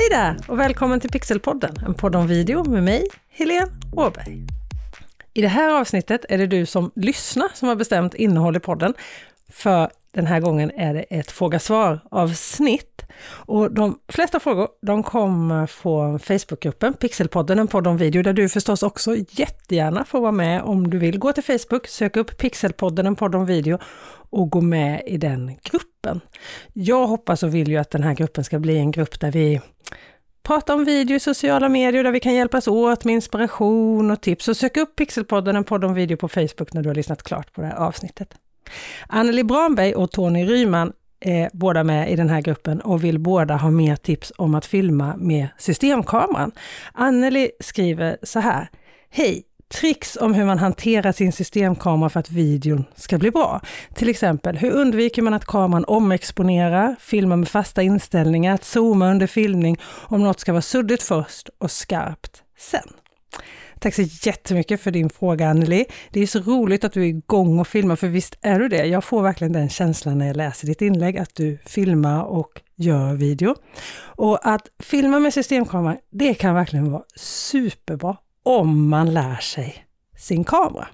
Hej där och välkommen till Pixelpodden, en podd om video med mig, Helene Åberg. I det här avsnittet är det du som lyssnar som har bestämt innehåll i podden. För den här gången är det ett fråga-svar-avsnitt. Och de flesta frågor de kommer från Facebookgruppen Pixelpodden, en podd om video, där du förstås också jättegärna får vara med om du vill. Gå till Facebook, sök upp Pixelpodden, en podd om video och gå med i den gruppen. Jag hoppas och vill ju att den här gruppen ska bli en grupp där vi pratar om video i sociala medier, där vi kan hjälpas åt med inspiration och tips. Så sök upp Pixelpodden, en podd om video på Facebook när du har lyssnat klart på det här avsnittet. Anneli Branberg och Tony Ryman är båda med i den här gruppen och vill båda ha mer tips om att filma med systemkameran. Anneli skriver så här. Hej! Tricks om hur man hanterar sin systemkamera för att videon ska bli bra. Till exempel, hur undviker man att kameran omexponerar, filmar med fasta inställningar, att zooma under filmning om något ska vara suddigt först och skarpt sen. Tack så jättemycket för din fråga Anneli. Det är så roligt att du är igång och filmar, för visst är du det? Jag får verkligen den känslan när jag läser ditt inlägg, att du filmar och gör video. Och att filma med systemkamera, det kan verkligen vara superbra om man lär sig sin kamera.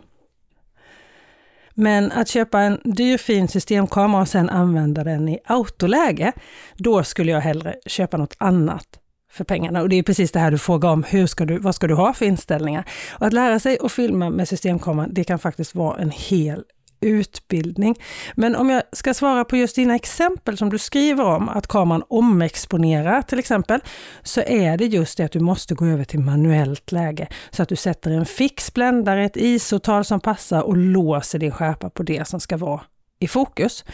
Men att köpa en dyr fin systemkamera och sedan använda den i autoläge, då skulle jag hellre köpa något annat för pengarna. Och det är precis det här du frågar om, hur ska du, vad ska du ha för inställningar? Och att lära sig att filma med systemkameran, det kan faktiskt vara en hel utbildning. Men om jag ska svara på just dina exempel som du skriver om, att kameran omexponerar till exempel, så är det just det att du måste gå över till manuellt läge. Så att du sätter en fix bländare, ett ISO-tal som passar och låser din skärpa på det som ska vara i fokus.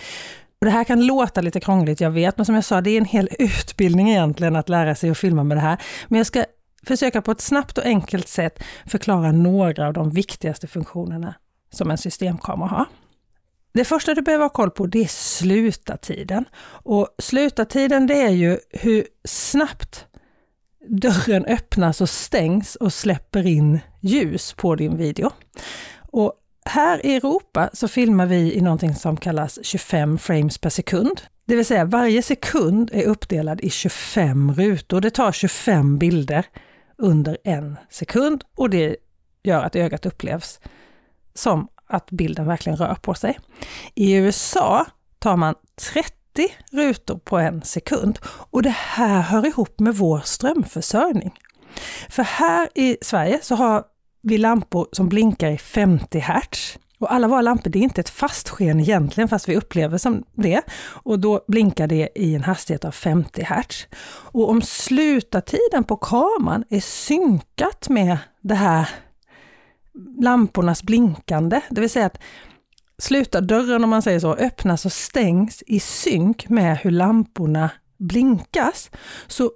Och det här kan låta lite krångligt, jag vet, men som jag sa, det är en hel utbildning egentligen att lära sig att filma med det här. Men jag ska försöka på ett snabbt och enkelt sätt förklara några av de viktigaste funktionerna som en systemkamera har. Det första du behöver ha koll på det är slutartiden. Och slutartiden det är ju hur snabbt dörren öppnas och stängs och släpper in ljus på din video. Och här i Europa så filmar vi i någonting som kallas 25 frames per sekund. Det vill säga varje sekund är uppdelad i 25 rutor. Det tar 25 bilder under en sekund och det gör att ögat upplevs som att bilden verkligen rör på sig. I USA tar man 30 rutor på en sekund och det här hör ihop med vår strömförsörjning. För här i Sverige så har vi lampor som blinkar i 50 Hz. Och alla våra lampor, det är inte ett fast sken egentligen, fast vi upplever som det. Och då blinkar det i en hastighet av 50 Hz. Och om slutartiden på kameran är synkat med det här lampornas blinkande, det vill säga att slutardörren, om man säger så, öppnas och stängs i synk med hur lamporna blinkas, så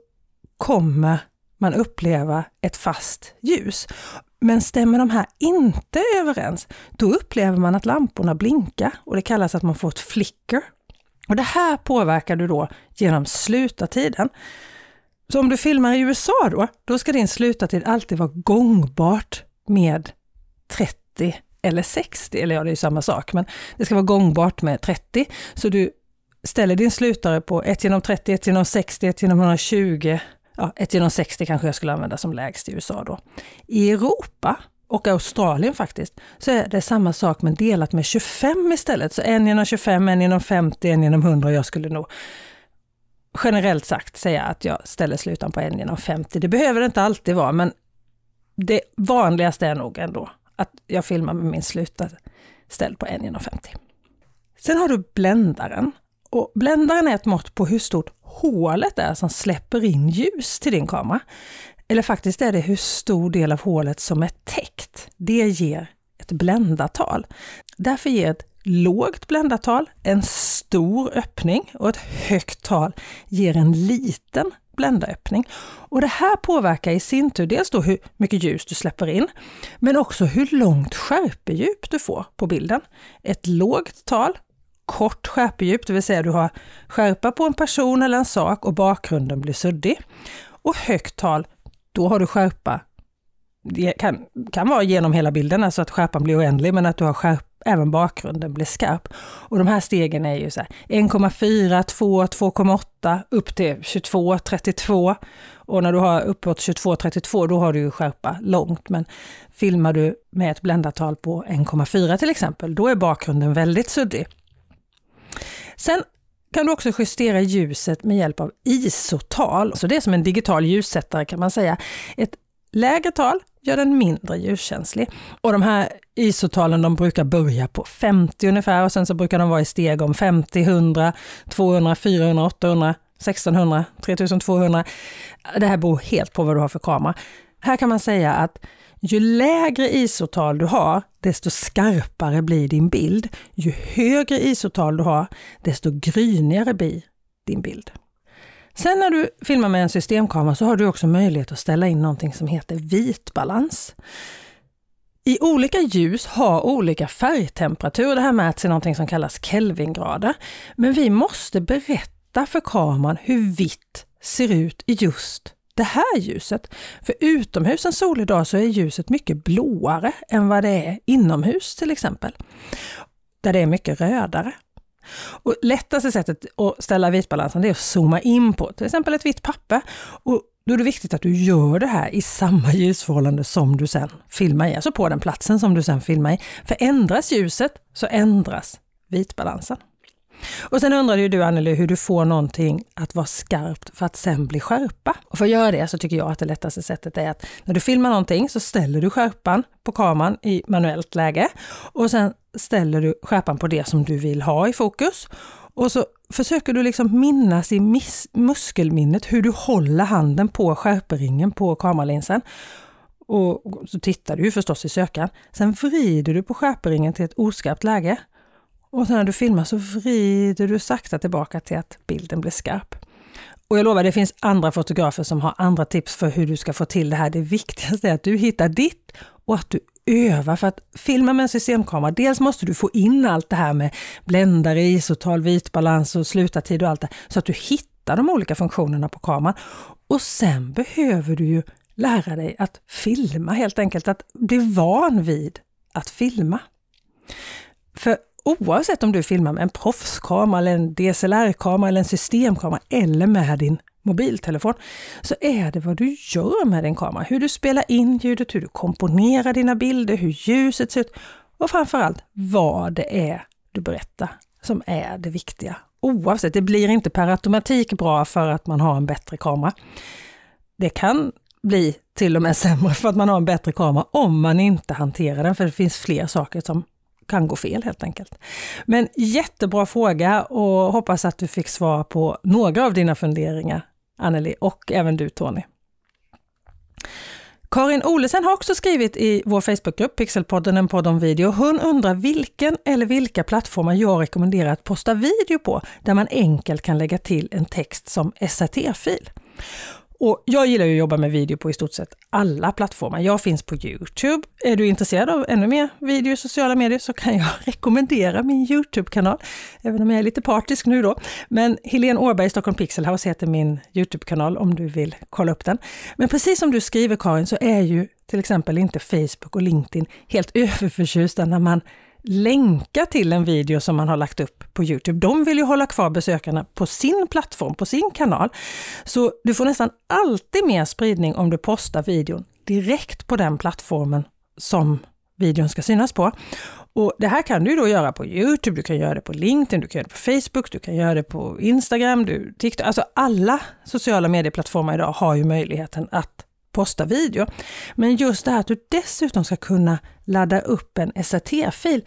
kommer man uppleva ett fast ljus. Men stämmer de här inte överens, då upplever man att lamporna blinkar och det kallas att man får ett flicker. Och det här påverkar du då genom slutartiden. Så om du filmar i USA då, då ska din slutartid alltid vara gångbart med 30 eller 60, eller ja, det är ju samma sak, men det ska vara gångbart med 30. Så du ställer din slutare på 1 genom 30, 1 genom 60, 1 genom 120, ja, 1 genom 60 kanske jag skulle använda som lägst i USA då. I Europa och Australien faktiskt, så är det samma sak men delat med 25 istället. Så 1 genom 25, 1 genom 50, 1 genom 100. Jag skulle nog generellt sagt säga att jag ställer slutan på 1 genom 50. Det behöver det inte alltid vara, men det vanligaste är nog ändå att jag filmar med min sluta ställd på 1 genom 50. Sen har du bländaren. Och bländaren är ett mått på hur stort hålet är som släpper in ljus till din kamera. Eller faktiskt är det hur stor del av hålet som är täckt. Det ger ett bländartal. Därför ger ett lågt bländartal en stor öppning och ett högt tal ger en liten bländaröppning. Och det här påverkar i sin tur dels då hur mycket ljus du släpper in, men också hur långt skärpedjup du får på bilden. Ett lågt tal, kort skärpedjup, det vill säga du har skärpa på en person eller en sak och bakgrunden blir suddig. Och högt tal, då har du skärpa det kan, kan vara genom hela bilden, alltså att skärpan blir oändlig, men att du har skärp, även bakgrunden blir skarp. Och de här stegen är ju så 1,4, 2, 2,8 upp till 22, 32. Och när du har uppåt 22, 32 då har du ju skärpa långt. Men filmar du med ett bländartal på 1,4 till exempel, då är bakgrunden väldigt suddig. Sen kan du också justera ljuset med hjälp av ISO-tal. Så det är som en digital ljussättare kan man säga. Ett lägre tal gör den mindre ljuskänslig. Och de här ISO-talen de brukar börja på 50 ungefär och sen så brukar de vara i steg om 50, 100, 200, 400, 800, 1600, 3200. Det här beror helt på vad du har för kamera. Här kan man säga att ju lägre ISO-tal du har, desto skarpare blir din bild. Ju högre ISO-tal du har, desto grynigare blir din bild. Sen när du filmar med en systemkamera så har du också möjlighet att ställa in någonting som heter vitbalans. I olika ljus har olika färgtemperatur. Det här mäts i någonting som kallas Kelvingrader. Men vi måste berätta för kameran hur vitt ser ut i just det här ljuset. För utomhus en solig dag så är ljuset mycket blåare än vad det är inomhus till exempel. Där det är mycket rödare. Och lättaste sättet att ställa vitbalansen är att zooma in på till exempel ett vitt papper. Och då är det viktigt att du gör det här i samma ljusförhållande som du sen filmar i, alltså på den platsen som du sen filmar i. För ändras ljuset så ändras vitbalansen. Och sen undrade ju du Anneli hur du får någonting att vara skarpt för att sen bli skärpa. Och för att göra det så tycker jag att det lättaste sättet är att när du filmar någonting så ställer du skärpan på kameran i manuellt läge och sen ställer du skärpan på det som du vill ha i fokus. Och så försöker du liksom minnas i muskelminnet hur du håller handen på skärperingen på kameralinsen. Och så tittar du ju förstås i sökaren. Sen vrider du på skärperingen till ett oskarpt läge. Och sen när du filmar så vrider du sakta tillbaka till att bilden blir skarp. Och jag lovar, det finns andra fotografer som har andra tips för hur du ska få till det här. Det viktigaste är att du hittar ditt och att du öva För att filma med en systemkamera, dels måste du få in allt det här med bländare, isotal, vitbalans och slutartid och allt det, så att du hittar de olika funktionerna på kameran. Och sen behöver du ju lära dig att filma helt enkelt, att bli van vid att filma. För oavsett om du filmar med en proffskamera, eller en DSLR-kamera eller en systemkamera eller med din mobiltelefon, så är det vad du gör med din kamera. Hur du spelar in ljudet, hur du komponerar dina bilder, hur ljuset ser ut och framförallt vad det är du berättar som är det viktiga. Oavsett, det blir inte per automatik bra för att man har en bättre kamera. Det kan bli till och med sämre för att man har en bättre kamera om man inte hanterar den, för det finns fler saker som kan gå fel helt enkelt. Men jättebra fråga och hoppas att du fick svar på några av dina funderingar, Anneli och även du Tony. Karin Olesen har också skrivit i vår Facebookgrupp Pixelpodden, en podd om video. Hon undrar vilken eller vilka plattformar jag rekommenderar att posta video på, där man enkelt kan lägga till en text som SRT-fil. Och jag gillar ju att jobba med video på i stort sett alla plattformar. Jag finns på Youtube. Är du intresserad av ännu mer video i sociala medier så kan jag rekommendera min Youtube-kanal, även om jag är lite partisk nu då. Men Helene Åberg, Stockholm Pixel House heter min Youtube-kanal om du vill kolla upp den. Men precis som du skriver Karin så är ju till exempel inte Facebook och LinkedIn helt överförtjusta när man länka till en video som man har lagt upp på Youtube. De vill ju hålla kvar besökarna på sin plattform, på sin kanal. Så du får nästan alltid mer spridning om du postar videon direkt på den plattformen som videon ska synas på. Och Det här kan du då göra på Youtube, du kan göra det på LinkedIn, du kan göra det på Facebook, du kan göra det på Instagram, du, TikTok. Alltså alla sociala medieplattformar idag har ju möjligheten att posta video. Men just det här att du dessutom ska kunna ladda upp en SRT-fil,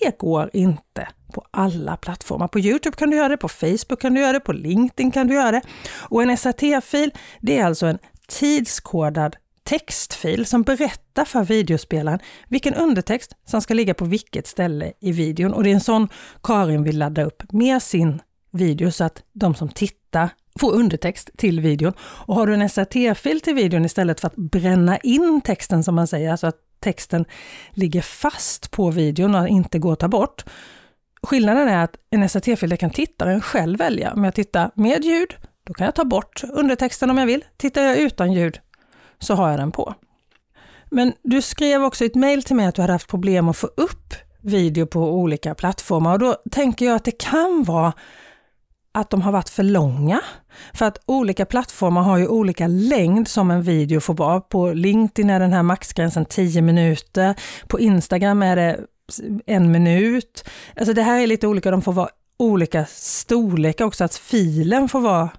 det går inte på alla plattformar. På Youtube kan du göra det, på Facebook kan du göra det, på LinkedIn kan du göra det. Och en SRT-fil, det är alltså en tidskodad textfil som berättar för videospelaren vilken undertext som ska ligga på vilket ställe i videon. Och det är en sån Karin vill ladda upp med sin video så att de som tittar får undertext till videon. Och har du en SRT-fil till videon istället för att bränna in texten som man säger, alltså att texten ligger fast på videon och inte går att ta bort. Skillnaden är att en SRT-fil kan tittaren själv välja. Om jag tittar med ljud, då kan jag ta bort undertexten om jag vill. Tittar jag utan ljud så har jag den på. Men du skrev också i ett mejl till mig att du hade haft problem att få upp video på olika plattformar och då tänker jag att det kan vara att de har varit för långa. För att olika plattformar har ju olika längd som en video får vara. På LinkedIn är den här maxgränsen 10 minuter, på Instagram är det en minut. Alltså det här är lite olika, de får vara olika storlekar också, att filen får vara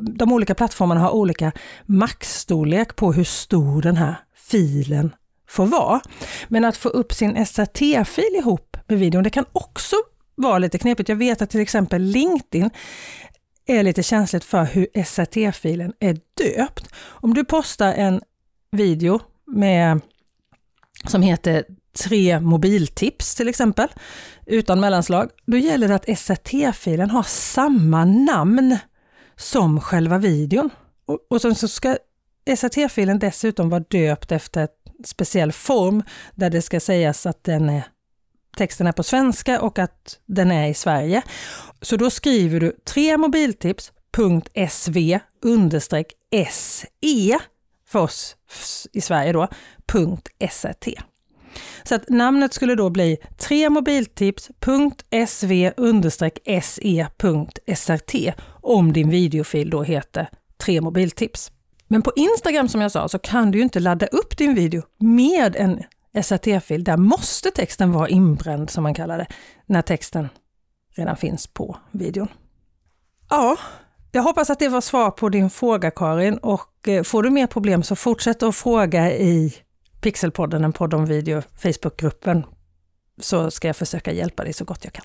de olika plattformarna har olika maxstorlek på hur stor den här filen får vara. Men att få upp sin SRT-fil ihop med videon, det kan också vara lite knepigt. Jag vet att till exempel LinkedIn är lite känsligt för hur SRT-filen är döpt. Om du postar en video med, som heter tre mobiltips till exempel, utan mellanslag, då gäller det att SRT-filen har samma namn som själva videon. Och, och sen så ska SRT-filen dessutom vara döpt efter en speciell form där det ska sägas att den är, texten är på svenska och att den är i Sverige. Så då skriver du tre mobiltips.sv understreck se för oss i Sverige då, .set. Så att namnet skulle då bli tremobiltips.sv-se.srt om din videofil då heter tre mobiltips. Men på Instagram som jag sa så kan du ju inte ladda upp din video med en SRT-fil. Där måste texten vara inbränd som man kallar det, när texten redan finns på videon. Ja, jag hoppas att det var svar på din fråga Karin och eh, får du mer problem så fortsätt att fråga i Pixelpodden, en podd om video, Facebookgruppen, så ska jag försöka hjälpa dig så gott jag kan.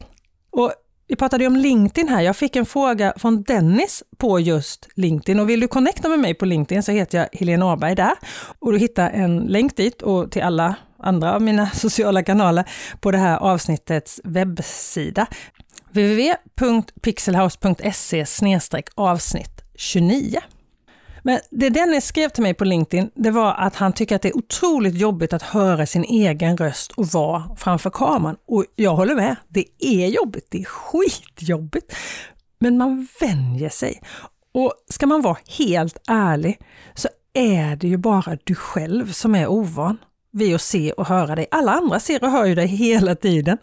Och vi pratade ju om LinkedIn här. Jag fick en fråga från Dennis på just LinkedIn och vill du connecta med mig på LinkedIn så heter jag Helene Åberg där. Och du hittar en länk dit och till alla andra av mina sociala kanaler på det här avsnittets webbsida. www.pixelhouse.se avsnitt 29. Men det Dennis skrev till mig på LinkedIn, det var att han tycker att det är otroligt jobbigt att höra sin egen röst och vara framför kameran. Och jag håller med, det är jobbigt, det är skitjobbigt. Men man vänjer sig. Och ska man vara helt ärlig så är det ju bara du själv som är ovan vid att se och höra dig. Alla andra ser och hör ju dig hela tiden.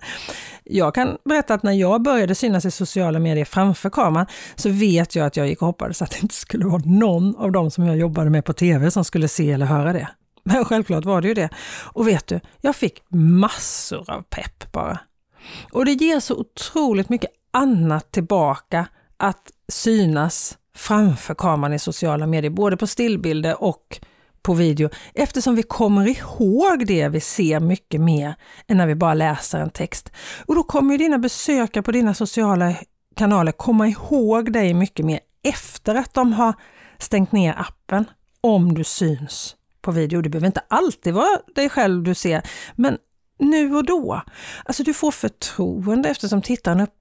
Jag kan berätta att när jag började synas i sociala medier framför kameran så vet jag att jag gick och hoppades att det inte skulle vara någon av dem som jag jobbade med på TV som skulle se eller höra det. Men självklart var det ju det. Och vet du, jag fick massor av pepp bara. Och det ger så otroligt mycket annat tillbaka att synas framför kameran i sociala medier, både på stillbilder och på video eftersom vi kommer ihåg det vi ser mycket mer än när vi bara läser en text. Och då kommer ju dina besökare på dina sociala kanaler komma ihåg dig mycket mer efter att de har stängt ner appen, om du syns på video. Det behöver inte alltid vara dig själv du ser, men nu och då. Alltså du får förtroende eftersom tittaren upp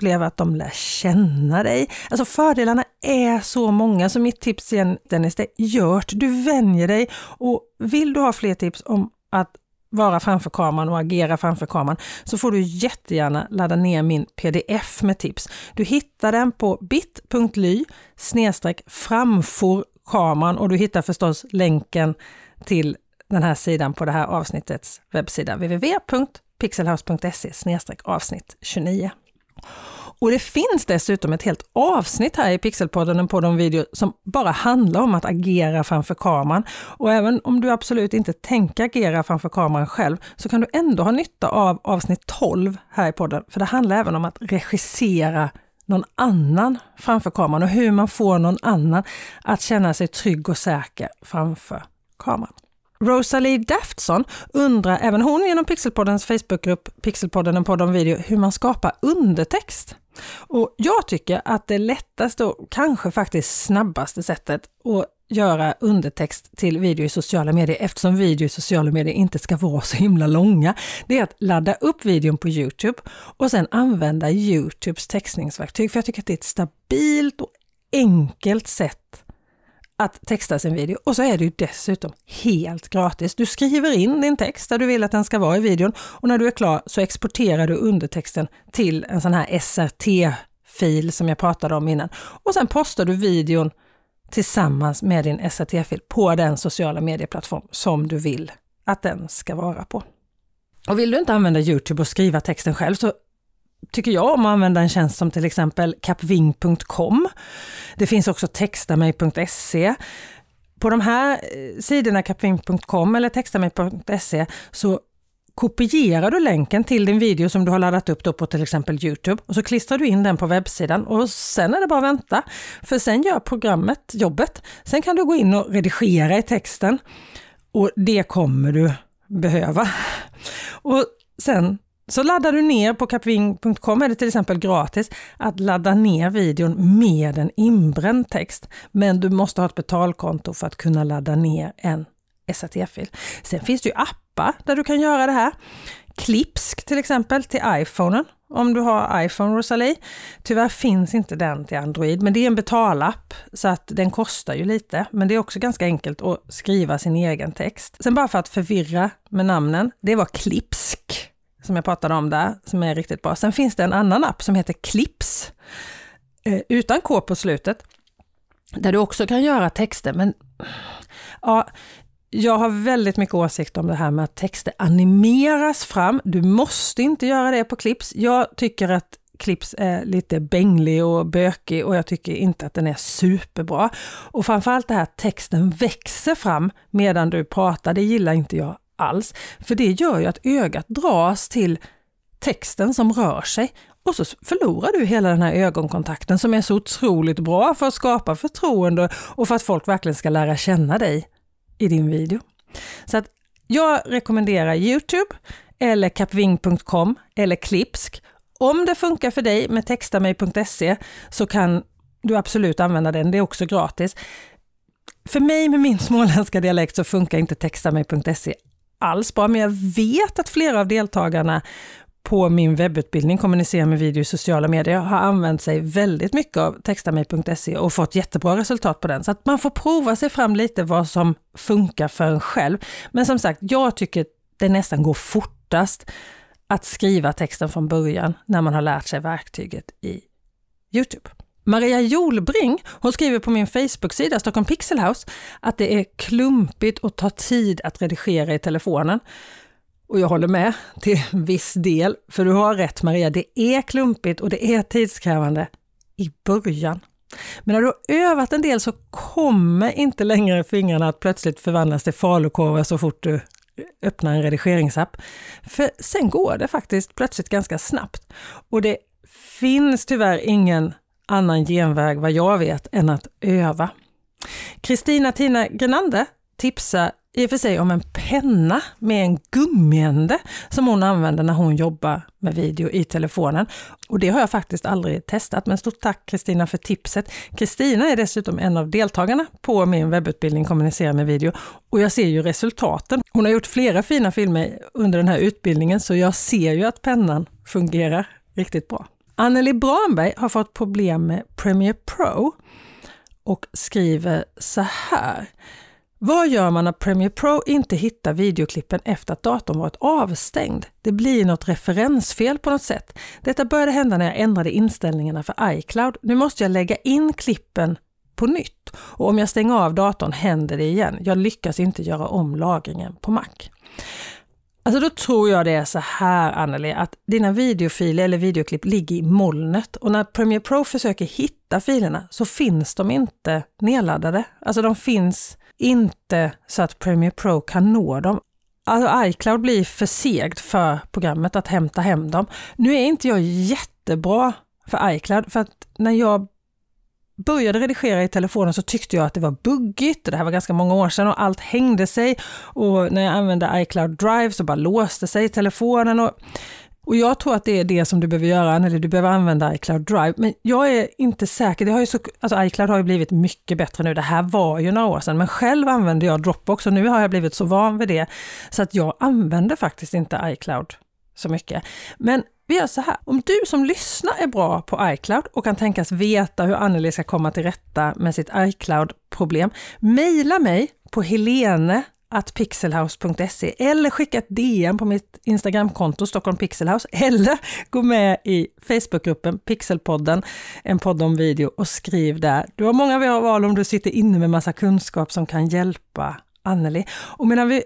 uppleva att de lär känna dig. Alltså fördelarna är så många, så mitt tips igen Dennis, det är gjort. Du vänjer dig och vill du ha fler tips om att vara framför kameran och agera framför kameran så får du jättegärna ladda ner min pdf med tips. Du hittar den på bit.ly framfor kameran och du hittar förstås länken till den här sidan på det här avsnittets webbsida www.pixelhouse.se avsnitt 29. Och det finns dessutom ett helt avsnitt här i Pixelpodden, en podd om video, som bara handlar om att agera framför kameran. Och även om du absolut inte tänker agera framför kameran själv, så kan du ändå ha nytta av avsnitt 12 här i podden. För det handlar även om att regissera någon annan framför kameran och hur man får någon annan att känna sig trygg och säker framför kameran. Rosalie Daftson undrar även hon genom Pixelpoddens Facebookgrupp Pixelpodden en podd om video hur man skapar undertext. Och jag tycker att det lättaste och kanske faktiskt snabbaste sättet att göra undertext till video i sociala medier, eftersom video i sociala medier inte ska vara så himla långa, det är att ladda upp videon på Youtube och sen använda Youtubes textningsverktyg. För jag tycker att det är ett stabilt och enkelt sätt att texta sin video. Och så är det ju dessutom helt gratis. Du skriver in din text där du vill att den ska vara i videon och när du är klar så exporterar du undertexten till en sån här SRT-fil som jag pratade om innan. Och sen postar du videon tillsammans med din SRT-fil på den sociala medieplattform som du vill att den ska vara på. Och vill du inte använda Youtube och skriva texten själv så tycker jag om att använda en tjänst som till exempel kapving.com. Det finns också textamig.se. På de här eh, sidorna, kapving.com eller textamig.se, så kopierar du länken till din video som du har laddat upp då på till exempel Youtube och så klistrar du in den på webbsidan och sen är det bara att vänta. För sen gör programmet jobbet. Sen kan du gå in och redigera i texten och det kommer du behöva. Och sen så laddar du ner på capving.com är det till exempel gratis att ladda ner videon med en inbränd text. Men du måste ha ett betalkonto för att kunna ladda ner en SAT-fil. Sen finns det ju appar där du kan göra det här. Klipsk till exempel till iPhonen om du har iPhone Rosalie. Tyvärr finns inte den till Android, men det är en betalapp så att den kostar ju lite. Men det är också ganska enkelt att skriva sin egen text. Sen bara för att förvirra med namnen, det var Klipsk som jag pratade om där, som är riktigt bra. Sen finns det en annan app som heter Clips, eh, utan K på slutet, där du också kan göra texter. Men ja, jag har väldigt mycket åsikt om det här med att texter animeras fram. Du måste inte göra det på Clips. Jag tycker att Clips är lite bänglig och bökig och jag tycker inte att den är superbra. Och framförallt det här att texten växer fram medan du pratar, det gillar inte jag alls. För det gör ju att ögat dras till texten som rör sig och så förlorar du hela den här ögonkontakten som är så otroligt bra för att skapa förtroende och för att folk verkligen ska lära känna dig i din video. Så att jag rekommenderar Youtube eller capving.com eller Klipsk. Om det funkar för dig med textamig.se så kan du absolut använda den, det är också gratis. För mig med min småländska dialekt så funkar inte textamig.se alls bra, men jag vet att flera av deltagarna på min webbutbildning Kommunicera med video i sociala medier har använt sig väldigt mycket av textamej.se och fått jättebra resultat på den. Så att man får prova sig fram lite vad som funkar för en själv. Men som sagt, jag tycker det nästan går fortast att skriva texten från början när man har lärt sig verktyget i Youtube. Maria Jolbring, hon skriver på min Facebook-sida Stockholm Pixel House att det är klumpigt och tar tid att redigera i telefonen. Och jag håller med till viss del, för du har rätt Maria, det är klumpigt och det är tidskrävande i början. Men när du har övat en del så kommer inte längre fingrarna att plötsligt förvandlas till falukorvar så fort du öppnar en redigeringsapp. För sen går det faktiskt plötsligt ganska snabbt. Och det finns tyvärr ingen annan genväg vad jag vet än att öva. Kristina Tina Grenander tipsar i och för sig om en penna med en gummiände som hon använder när hon jobbar med video i telefonen. Och det har jag faktiskt aldrig testat, men stort tack Kristina för tipset. Kristina är dessutom en av deltagarna på min webbutbildning Kommunicera med video och jag ser ju resultaten. Hon har gjort flera fina filmer under den här utbildningen så jag ser ju att pennan fungerar riktigt bra. Anneli Branberg har fått problem med Premiere Pro och skriver så här. Vad gör man när Premiere Pro inte hittar videoklippen efter att datorn varit avstängd? Det blir något referensfel på något sätt. Detta började hända när jag ändrade inställningarna för iCloud. Nu måste jag lägga in klippen på nytt och om jag stänger av datorn händer det igen. Jag lyckas inte göra om lagringen på Mac. Alltså då tror jag det är så här Anneli, att dina videofiler eller videoklipp ligger i molnet och när Premiere Pro försöker hitta filerna så finns de inte nedladdade. Alltså de finns inte så att Premiere Pro kan nå dem. Alltså iCloud blir för segt för programmet att hämta hem dem. Nu är inte jag jättebra för iCloud, för att när jag började redigera i telefonen så tyckte jag att det var buggigt. Det här var ganska många år sedan och allt hängde sig. Och när jag använde iCloud Drive så bara låste sig telefonen. Och, och jag tror att det är det som du behöver göra, eller du behöver använda iCloud Drive. Men jag är inte säker. Det har ju så, alltså iCloud har ju blivit mycket bättre nu. Det här var ju några år sedan, men själv använde jag Dropbox och nu har jag blivit så van vid det så att jag använder faktiskt inte iCloud så mycket. Men vi gör så här, om du som lyssnar är bra på iCloud och kan tänkas veta hur Anneli ska komma till rätta med sitt iCloud-problem, mejla mig på helene pixelhouse.se eller skicka ett DM på mitt Instagramkonto Stockholm Pixelhouse eller gå med i Facebookgruppen Pixelpodden, en podd om video och skriv där. Du har många val om du sitter inne med massa kunskap som kan hjälpa Anneli. Och medan vi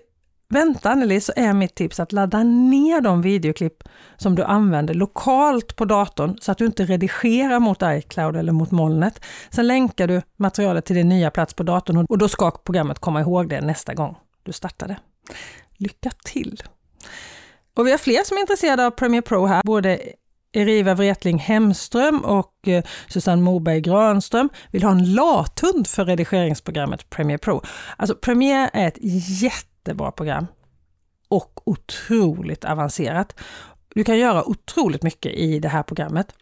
vänta Anneli så är mitt tips att ladda ner de videoklipp som du använder lokalt på datorn så att du inte redigerar mot iCloud eller mot molnet. Sen länkar du materialet till din nya plats på datorn och då ska programmet komma ihåg det nästa gång du startar det. Lycka till! Och vi har fler som är intresserade av Premiere Pro här, både Eriva Wretling Hemström och eh, Susanne Moberg Granström vill ha en lathund för redigeringsprogrammet Premiere Pro. Alltså Premiere är ett jättebra program och otroligt avancerat. Du kan göra otroligt mycket i det här programmet.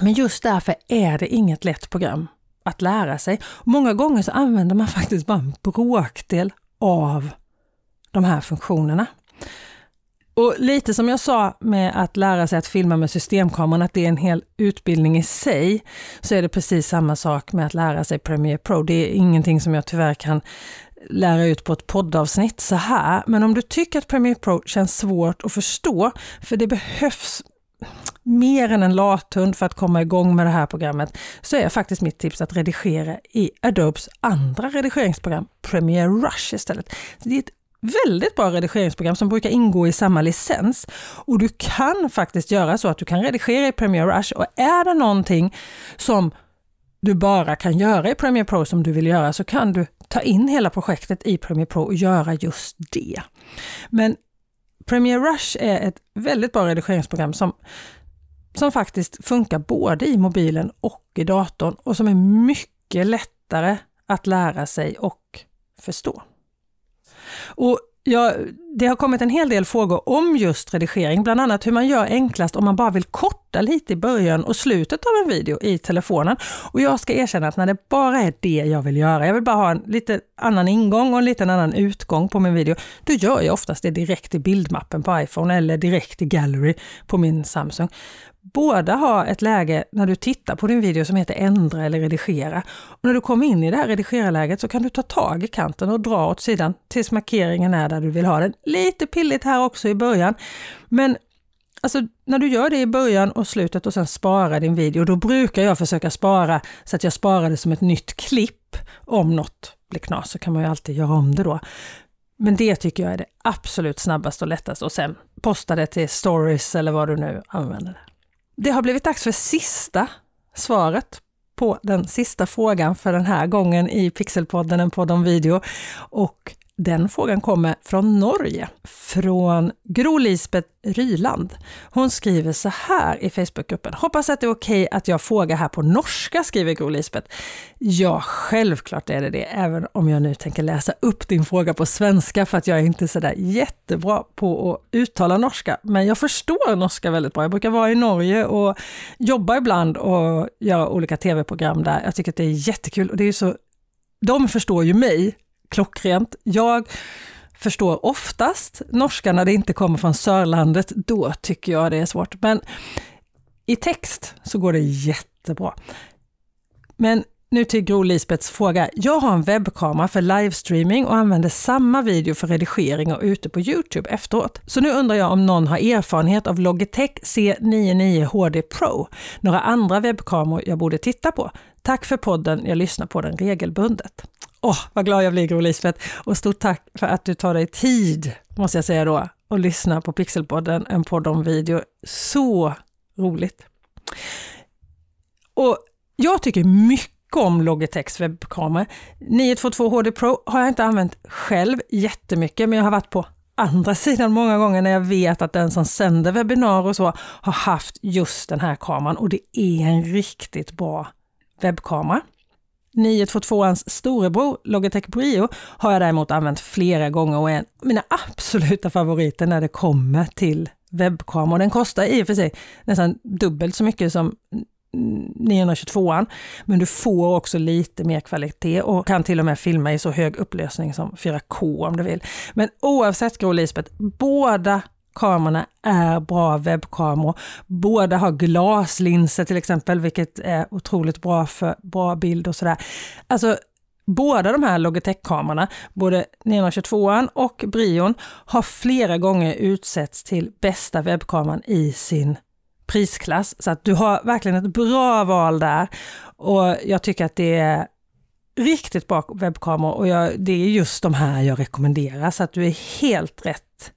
Men just därför är det inget lätt program att lära sig. Många gånger så använder man faktiskt bara en bråkdel av de här funktionerna. Och lite som jag sa med att lära sig att filma med systemkameran, att det är en hel utbildning i sig, så är det precis samma sak med att lära sig Premiere Pro. Det är ingenting som jag tyvärr kan lära ut på ett poddavsnitt så här. Men om du tycker att Premiere Pro känns svårt att förstå, för det behövs mer än en lathund för att komma igång med det här programmet, så är faktiskt mitt tips att redigera i Adobes andra redigeringsprogram, Premiere Rush istället. Det är ett väldigt bra redigeringsprogram som brukar ingå i samma licens. Och du kan faktiskt göra så att du kan redigera i Premiere Rush och är det någonting som du bara kan göra i Premiere Pro som du vill göra så kan du ta in hela projektet i Premiere Pro och göra just det. Men Premiere Rush är ett väldigt bra redigeringsprogram som, som faktiskt funkar både i mobilen och i datorn och som är mycket lättare att lära sig och förstå. Och Ja, det har kommit en hel del frågor om just redigering, bland annat hur man gör enklast om man bara vill korta lite i början och slutet av en video i telefonen. Och jag ska erkänna att när det bara är det jag vill göra, jag vill bara ha en lite annan ingång och en liten annan utgång på min video, då gör jag oftast det direkt i bildmappen på iPhone eller direkt i Gallery på min Samsung. Båda har ett läge när du tittar på din video som heter ändra eller redigera. Och när du kommer in i det här redigerarläget så kan du ta tag i kanten och dra åt sidan tills markeringen är där du vill ha den. Lite pilligt här också i början. Men alltså, när du gör det i början och slutet och sen sparar din video, då brukar jag försöka spara så att jag sparar det som ett nytt klipp. Om något blir knas så kan man ju alltid göra om det då. Men det tycker jag är det absolut snabbaste och lättaste och sen posta det till stories eller vad du nu använder. Det har blivit dags för sista svaret på den sista frågan för den här gången i Pixelpodden, en podd om video. Och den frågan kommer från Norge, från Gro Lisbeth Ryland. Hon skriver så här i Facebookgruppen. Hoppas att det är okej att jag frågar här på norska, skriver Gro Lisbeth. Ja, självklart är det det, även om jag nu tänker läsa upp din fråga på svenska för att jag är inte så där jättebra på att uttala norska. Men jag förstår norska väldigt bra. Jag brukar vara i Norge och jobba ibland och göra olika tv-program där. Jag tycker att det är jättekul och det är så de förstår ju mig klockrent. Jag förstår oftast norska när det inte kommer från Sörlandet. Då tycker jag det är svårt. Men i text så går det jättebra. Men nu till Gro Lisbets fråga. Jag har en webbkamera för livestreaming och använder samma video för redigering och ute på Youtube efteråt. Så nu undrar jag om någon har erfarenhet av Logitech C99 HD Pro. Några andra webbkameror jag borde titta på. Tack för podden, jag lyssnar på den regelbundet. Åh, oh, vad glad jag blir Gro Lisbeth. Och stort tack för att du tar dig tid, måste jag säga då, och lyssna på Pixelpodden, en podd om video. Så roligt! Och jag tycker mycket om Logitechs webbkamera. 922 HD Pro har jag inte använt själv jättemycket, men jag har varit på andra sidan många gånger när jag vet att den som sänder webbinar och så har haft just den här kameran och det är en riktigt bra webbkamera. 922ans storebror Logitech Brio har jag däremot använt flera gånger och är en av mina absoluta favoriter när det kommer till webbkamera. Den kostar i och för sig nästan dubbelt så mycket som 922an, men du får också lite mer kvalitet och kan till och med filma i så hög upplösning som 4K om du vill. Men oavsett Grå Lisbeth, båda kamerorna är bra webbkameror. Båda har glaslinser till exempel, vilket är otroligt bra för bra bild och sådär. Alltså, båda de här Logitech-kamerorna, både 922an och Brion, har flera gånger utsetts till bästa webbkameran i sin prisklass. Så att du har verkligen ett bra val där. Och jag tycker att det är riktigt bra webbkameror och jag, det är just de här jag rekommenderar så att du är helt rätt,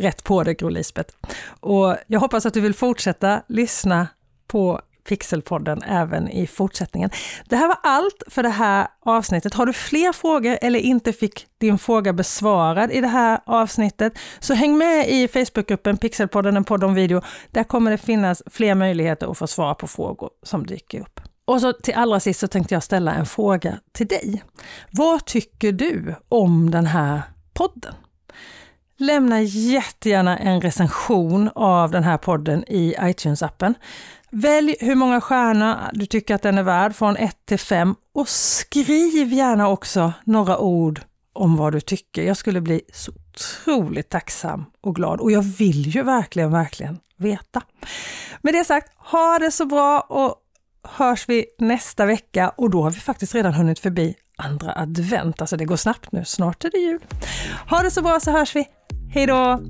rätt på det Gro Lisbeth. Och jag hoppas att du vill fortsätta lyssna på Pixelpodden även i fortsättningen. Det här var allt för det här avsnittet. Har du fler frågor eller inte fick din fråga besvarad i det här avsnittet så häng med i Facebookgruppen Pixelpodden, en podd om video. Där kommer det finnas fler möjligheter att få svar på frågor som dyker upp. Och så till allra sist så tänkte jag ställa en fråga till dig. Vad tycker du om den här podden? Lämna jättegärna en recension av den här podden i iTunes-appen. Välj hur många stjärnor du tycker att den är värd från 1 till 5 och skriv gärna också några ord om vad du tycker. Jag skulle bli så otroligt tacksam och glad och jag vill ju verkligen, verkligen veta. Med det sagt, ha det så bra och hörs vi nästa vecka och då har vi faktiskt redan hunnit förbi andra advent. Alltså det går snabbt nu, snart är det jul. Ha det så bra så hörs vi. Hej då!